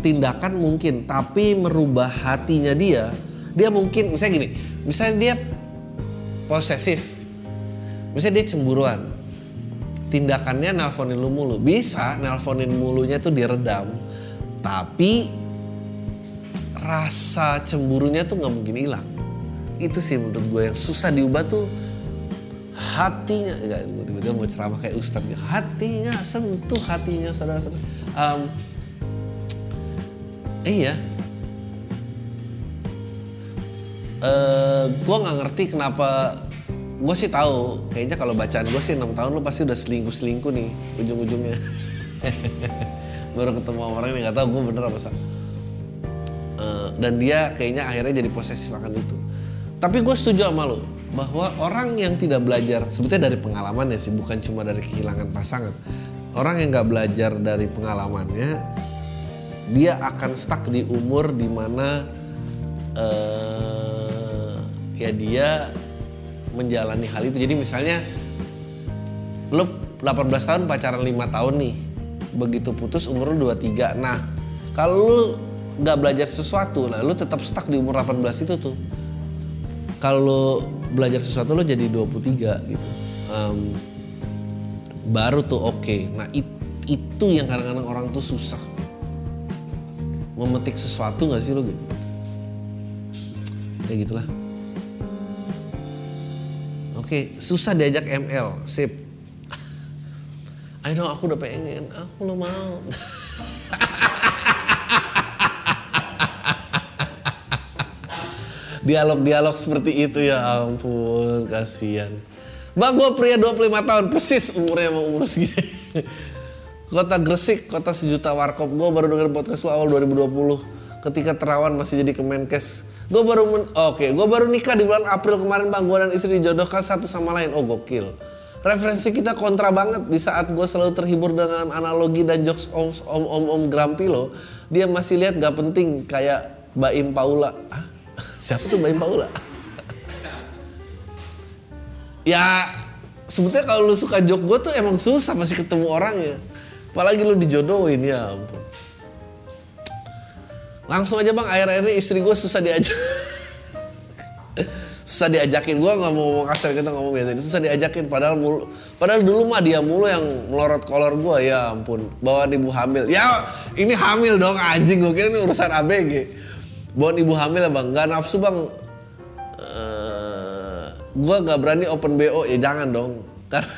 tindakan mungkin tapi merubah hatinya dia dia mungkin misalnya gini misalnya dia posesif misalnya dia cemburuan tindakannya nelponin lu mulu. Bisa nelponin mulunya tuh diredam tapi rasa cemburunya tuh nggak mungkin hilang itu sih menurut gue yang susah diubah tuh hatinya. Enggak tiba-tiba mau ceramah kayak ustadz gitu. hatinya sentuh hatinya saudara-saudara. Um, iya. Uh, gue nggak ngerti kenapa gue sih tahu kayaknya kalau bacaan gue sih enam tahun lu pasti udah selingkuh selingkuh nih ujung-ujungnya. [laughs] Baru ketemu orang ini nggak tahu gue bener apa salah. Uh, dan dia kayaknya akhirnya jadi posesif akan itu tapi gue setuju sama lo bahwa orang yang tidak belajar sebetulnya dari pengalaman ya sih bukan cuma dari kehilangan pasangan. Orang yang nggak belajar dari pengalamannya dia akan stuck di umur di mana uh, ya dia menjalani hal itu. Jadi misalnya lo 18 tahun pacaran 5 tahun nih. Begitu putus umur lu 23 nah kalau lu nggak belajar sesuatu lah lu tetap stuck di umur 18 itu tuh kalau belajar sesuatu lo jadi 23 gitu. Um, baru tuh oke. Okay. nah it, itu yang kadang-kadang orang tuh susah. Memetik sesuatu nggak sih lo gitu? Kayak gitulah. Oke okay, susah diajak ML sip. [laughs] Ayo aku udah pengen. Aku lo mau [laughs] dialog-dialog seperti itu ya ampun kasihan. Bang gue pria 25 tahun persis umurnya mau umur segini. [laughs] Kota Gresik kota sejuta warkop. Gue baru dengar podcast lo awal 2020 ketika terawan masih jadi kemenkes. Gue baru oke okay, gue baru nikah di bulan April kemarin bang. Gue dan istri dijodohkan satu sama lain. Oh gokil. Referensi kita kontra banget di saat gue selalu terhibur dengan analogi dan jokes om om om, om Grampilo. Dia masih lihat gak penting kayak Baim Paula. Hah? Siapa tuh Baim Paula? ya sebetulnya kalau lu suka jok gue tuh emang susah masih ketemu orangnya. Apalagi lu dijodohin ya ampun. Langsung aja bang, akhir-akhir ini istri gue susah diajak. [laughs] susah diajakin gue nggak mau ngomong kasar kita ngomong biasa susah diajakin padahal mulu padahal dulu mah dia mulu yang melorot kolor gue ya ampun bawa ibu hamil ya ini hamil dong anjing gue kira ini urusan ABG bawa ibu hamil ya bang. Nggak nafsu bang. Uh, gue nggak berani open bo ya jangan dong. Karena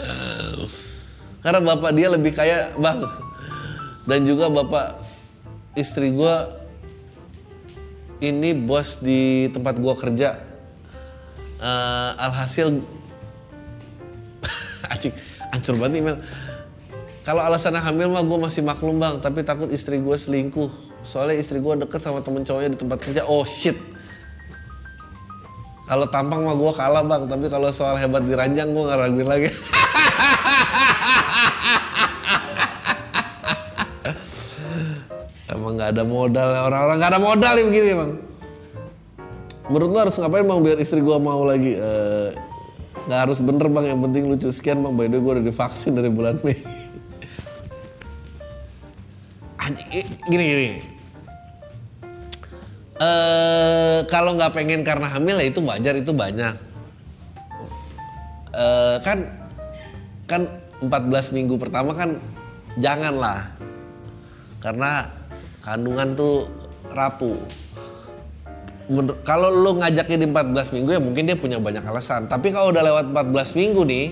[laughs] karena bapak dia lebih kaya bang. Dan juga bapak istri gue ini bos di tempat gua kerja. Uh, alhasil [laughs] acik ancur banget email kalau alasannya hamil mah gue masih maklum bang. Tapi takut istri gue selingkuh. Soalnya istri gue deket sama temen cowoknya di tempat kerja. Oh shit. Kalau tampang mah gue kalah bang. Tapi kalau soal hebat di ranjang gue nggak raguin lagi. [laughs] Emang nggak ada modal orang-orang. Nggak ada modal nih begini bang. Menurut lo harus ngapain bang biar istri gua mau lagi? Eh, nggak harus bener bang. Yang penting lucu. Sekian bang. By the way gue udah divaksin dari bulan Mei gini gini uh, kalau nggak pengen karena hamil ya itu wajar itu banyak. Uh, kan kan 14 minggu pertama kan janganlah. Karena kandungan tuh rapuh. Kalau lo ngajaknya di 14 minggu ya mungkin dia punya banyak alasan. Tapi kalau udah lewat 14 minggu nih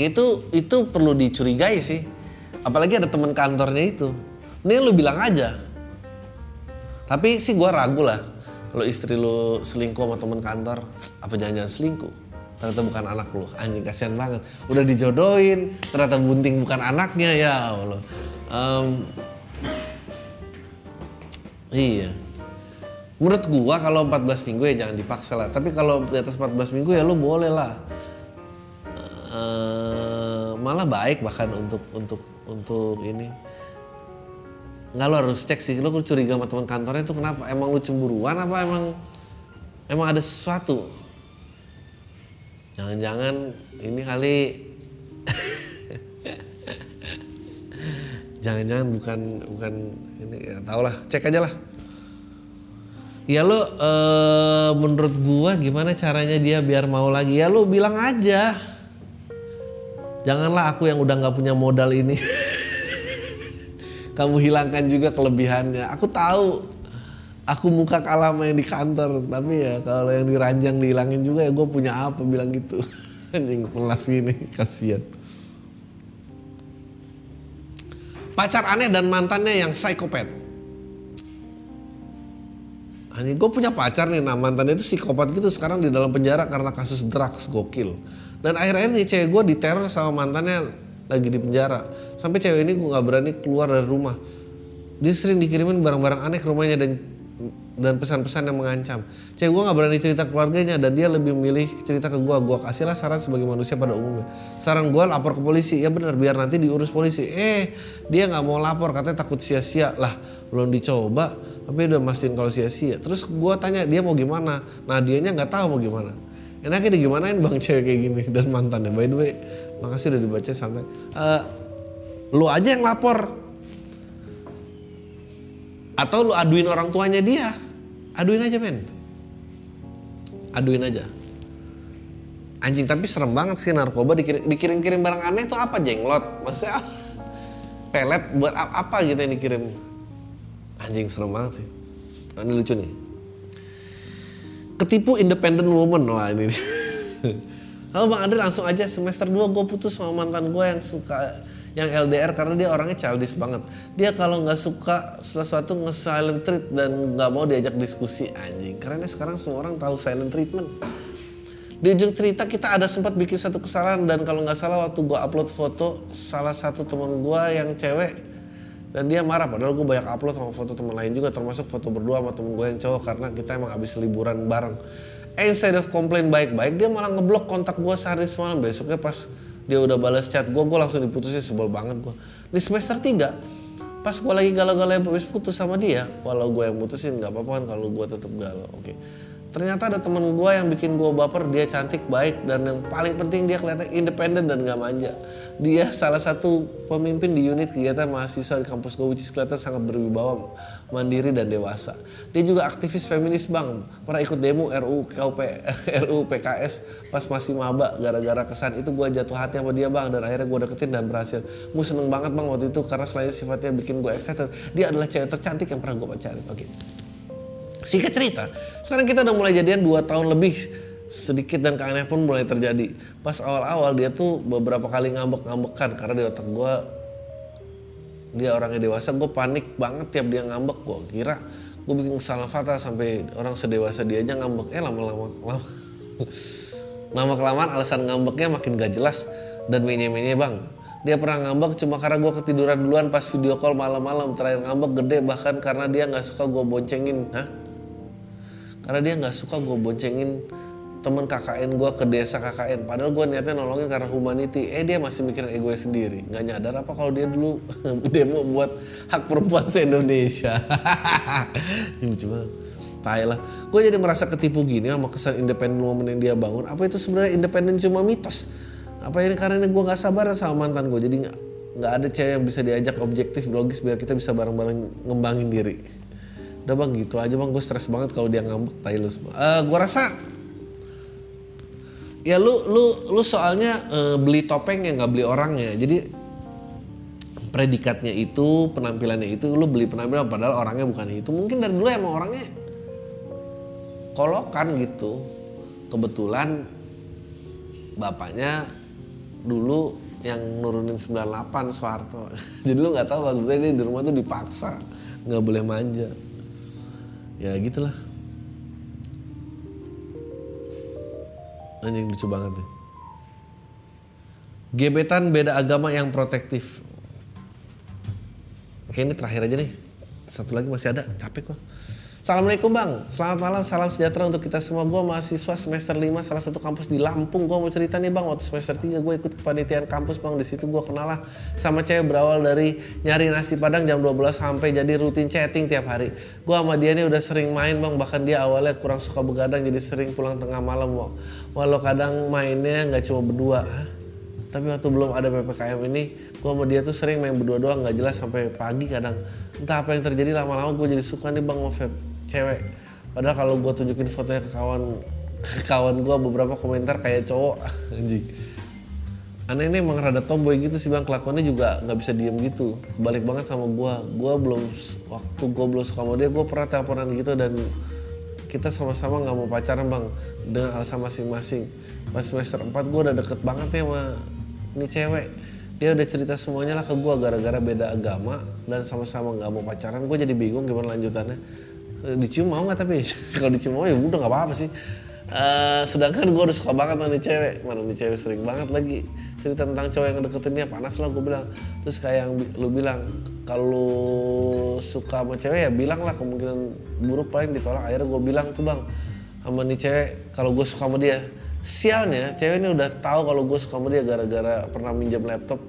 itu itu perlu dicurigai sih apalagi ada teman kantornya itu. Ini lu bilang aja. Tapi sih gue ragu lah lo istri lo selingkuh sama teman kantor apa jangan-jangan selingkuh? Ternyata bukan anak lo anjing kasihan banget. Udah dijodohin ternyata bunting bukan anaknya ya Allah. Um, iya. Menurut gua kalau 14 minggu ya jangan dipaksa lah. Tapi kalau di atas 14 minggu ya lu boleh lah. Uh, malah baik bahkan untuk untuk untuk ini. Nggak lo harus cek sih. Lo curiga sama teman kantornya itu kenapa? Emang lu cemburuan apa emang? Emang ada sesuatu? Jangan-jangan ini kali. [laughs] Jangan-jangan bukan bukan ini. Ya tau lah. Cek aja lah. Ya lo e, menurut gua gimana caranya dia biar mau lagi? Ya lo bilang aja janganlah aku yang udah nggak punya modal ini. Kamu hilangkan juga kelebihannya. Aku tahu. Aku muka kalah yang di kantor. Tapi ya kalau yang diranjang dihilangin juga ya gue punya apa bilang gitu. [laughs] Anjing kelas gini kasihan. Pacar aneh dan mantannya yang psikopat. Anjing gue punya pacar nih. Nah mantannya itu psikopat gitu. Sekarang di dalam penjara karena kasus drugs gokil dan akhir-akhir nih cewek gue diteror sama mantannya lagi di penjara sampai cewek ini gue nggak berani keluar dari rumah dia sering dikirimin barang-barang aneh ke rumahnya dan dan pesan-pesan yang mengancam. Cewek gue gak berani cerita keluarganya dan dia lebih memilih cerita ke gue. Gue kasihlah saran sebagai manusia pada umumnya. Saran gue lapor ke polisi. Ya benar biar nanti diurus polisi. Eh dia nggak mau lapor katanya takut sia-sia. Lah belum dicoba tapi udah mastiin kalau sia-sia. Terus gue tanya dia mau gimana. Nah dianya nggak tahu mau gimana. Enaknya digimanain bang cewek kayak gini dan mantannya. By the way makasih udah dibaca santai. Uh, lu aja yang lapor atau lu aduin orang tuanya dia. Aduin aja men. Aduin aja. Anjing tapi serem banget sih narkoba dikirim-kirim barang aneh itu apa jenglot? Maksudnya pelet buat apa gitu yang dikirim? Anjing serem banget sih. Oh, ini lucu nih. Ketipu independent woman wah ini. [laughs] Halo Bang Andre langsung aja semester 2 gue putus sama mantan gue yang suka yang LDR karena dia orangnya childish banget. Dia kalau nggak suka sesuatu nge-silent treat dan nggak mau diajak diskusi anjing. Karena sekarang semua orang tahu silent treatment. Di ujung cerita kita ada sempat bikin satu kesalahan dan kalau nggak salah waktu gue upload foto salah satu temen gue yang cewek dan dia marah padahal gue banyak upload sama foto teman lain juga termasuk foto berdua sama temen gue yang cowok karena kita emang habis liburan bareng. instead of komplain baik-baik dia malah ngeblok kontak gue sehari semalam. Besoknya pas dia udah balas chat gue gue langsung diputusin sebel banget gue di semester 3 pas gue lagi galau-galau habis putus sama dia walau gue yang putusin nggak apa-apa kan kalau gue tetap galau oke. okay ternyata ada temen gue yang bikin gue baper dia cantik baik dan yang paling penting dia kelihatan independen dan gak manja. Dia salah satu pemimpin di unit kegiatan mahasiswa di kampus gue which is kelihatan sangat berwibawa mandiri dan dewasa. Dia juga aktivis feminis bang. Pernah ikut demo RU KUP RU PKS pas masih maba gara-gara kesan. Itu gue jatuh hati sama dia bang dan akhirnya gue deketin dan berhasil. Gue seneng banget bang waktu itu karena selain sifatnya bikin gue excited dia adalah cewek tercantik yang pernah gue pacarin. Okay. Singkat cerita, sekarang kita udah mulai jadian 2 tahun lebih sedikit dan keanehan pun mulai terjadi. Pas awal-awal dia tuh beberapa kali ngambek-ngambekan karena di otak gue dia orangnya dewasa, gue panik banget tiap dia ngambek. Gue kira gue bikin kesalahan fatal sampai orang sedewasa dia aja ngambek. Eh lama-lama lama [laughs] lama kelamaan alasan ngambeknya makin gak jelas dan menye-menye bang. Dia pernah ngambek cuma karena gue ketiduran duluan pas video call malam-malam terakhir ngambek gede bahkan karena dia nggak suka gue boncengin. Hah? Karena dia nggak suka gue boncengin temen KKN gue ke desa KKN. Padahal gue niatnya nolongin karena humanity. Eh dia masih mikirin ego sendiri. Nggak nyadar apa kalau dia dulu [laughs] demo buat hak perempuan se Indonesia. [laughs] Lucu banget tai lah. Gue jadi merasa ketipu gini sama kesan independen momen yang dia bangun. Apa itu sebenarnya independen cuma mitos? Apa ini karena gue nggak sabar sama mantan gue jadi nggak ada cewek yang bisa diajak objektif logis biar kita bisa bareng-bareng ngembangin diri udah bang gitu aja bang. Gue stres banget kalau dia ngambek tai lu semua. Uh, gue rasa ya lu lu lu soalnya uh, beli topeng yang nggak beli orangnya jadi predikatnya itu penampilannya itu lu beli penampilan padahal orangnya bukan itu. Mungkin dari dulu emang orangnya kolokan gitu. Kebetulan bapaknya dulu yang nurunin 98 Soeharto. [laughs] Jadi lu nggak tahu sebetulnya dia di rumah tuh dipaksa nggak boleh manja ya gitulah. Anjing lucu banget deh. Gebetan beda agama yang protektif. Oke ini terakhir aja nih. Satu lagi masih ada. Capek kok Assalamualaikum bang, selamat malam, salam sejahtera untuk kita semua. Gue mahasiswa semester 5 salah satu kampus di Lampung. Gue mau cerita nih bang, waktu semester 3 gue ikut kepanitiaan kampus bang. Di situ gue kenal lah sama cewek berawal dari nyari nasi padang jam 12 sampai jadi rutin chatting tiap hari. Gue sama dia nih udah sering main bang, bahkan dia awalnya kurang suka begadang jadi sering pulang tengah malam. Walau kadang mainnya nggak cuma berdua. Tapi waktu belum ada PPKM ini, gue sama dia tuh sering main berdua doang nggak jelas sampai pagi kadang. Entah apa yang terjadi lama-lama gue jadi suka nih bang ngefet cewek. Padahal kalau gue tunjukin fotonya ke kawan ke kawan gue beberapa komentar kayak cowok [laughs] anjing. Aneh ini emang rada tomboy gitu sih bang. Kelakuannya juga nggak bisa diem gitu. Kebalik banget sama gua. Gua belum waktu gua belum suka sama dia gua pernah teleponan gitu dan kita sama-sama nggak mau pacaran bang dengan alasan masing-masing. Pas semester 4 gua udah deket banget ya sama ini cewek. Dia udah cerita semuanya lah ke gua gara-gara beda agama dan sama-sama nggak mau pacaran. Gua jadi bingung gimana lanjutannya dicium mau nggak tapi? [laughs] Kalau dicium mau ya udah nggak apa-apa sih. Eh, sedangkan gue udah suka banget sama nih cewek. Mana nih cewek sering banget lagi cerita tentang cowok yang deketin dia. Panas lah gue bilang. Terus kayak yang lu bilang kalau suka sama cewek ya bilang lah kemungkinan buruk paling ditolak. Akhirnya gue bilang tuh bang sama nih cewek kalau gue suka sama dia. Sialnya cewek ini udah tahu kalau gue suka sama dia gara-gara pernah minjem laptop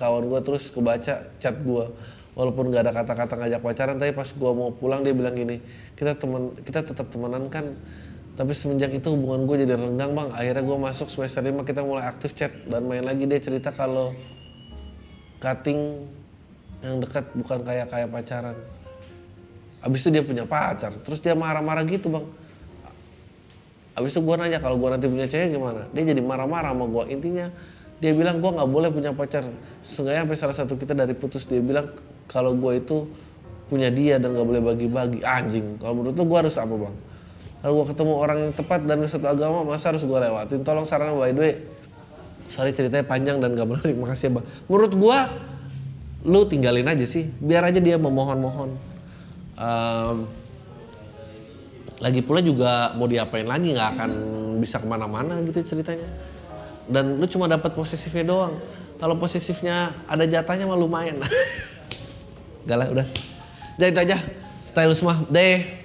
kawan gue terus kebaca chat gue walaupun gak ada kata-kata ngajak pacaran tapi pas gue mau pulang dia bilang gini kita teman kita tetap temenan kan tapi semenjak itu hubungan gue jadi renggang bang. Akhirnya gue masuk semester 5 kita mulai aktif chat dan main lagi. Dia cerita kalau cutting yang dekat bukan kayak kayak pacaran. Abis itu dia punya pacar terus dia marah-marah gitu bang. Abis itu gue nanya kalau gue nanti punya cewek gimana? Dia jadi marah-marah sama gue intinya dia bilang gue nggak boleh punya pacar. Seenggaknya sampai salah satu kita dari putus dia bilang kalau gue itu punya dia dan nggak boleh bagi-bagi. Anjing kalau menurut lu gue harus apa bang? Kalau gue ketemu orang yang tepat dan satu agama masa harus gue lewatin? Tolong saran by the way. Sorry ceritanya panjang dan gak menarik [laughs] makasih ya bang. Menurut gue lu tinggalin aja sih. Biar aja dia memohon-mohon. Em, lagi pula juga mau diapain lagi nggak akan bisa ke mana-mana gitu ceritanya. Dan lu cuma dapat posesifnya doang. Kalau posesifnya ada jatahnya mah lumayan [laughs] gak lah udah jadi itu aja. Taylor semua. Deh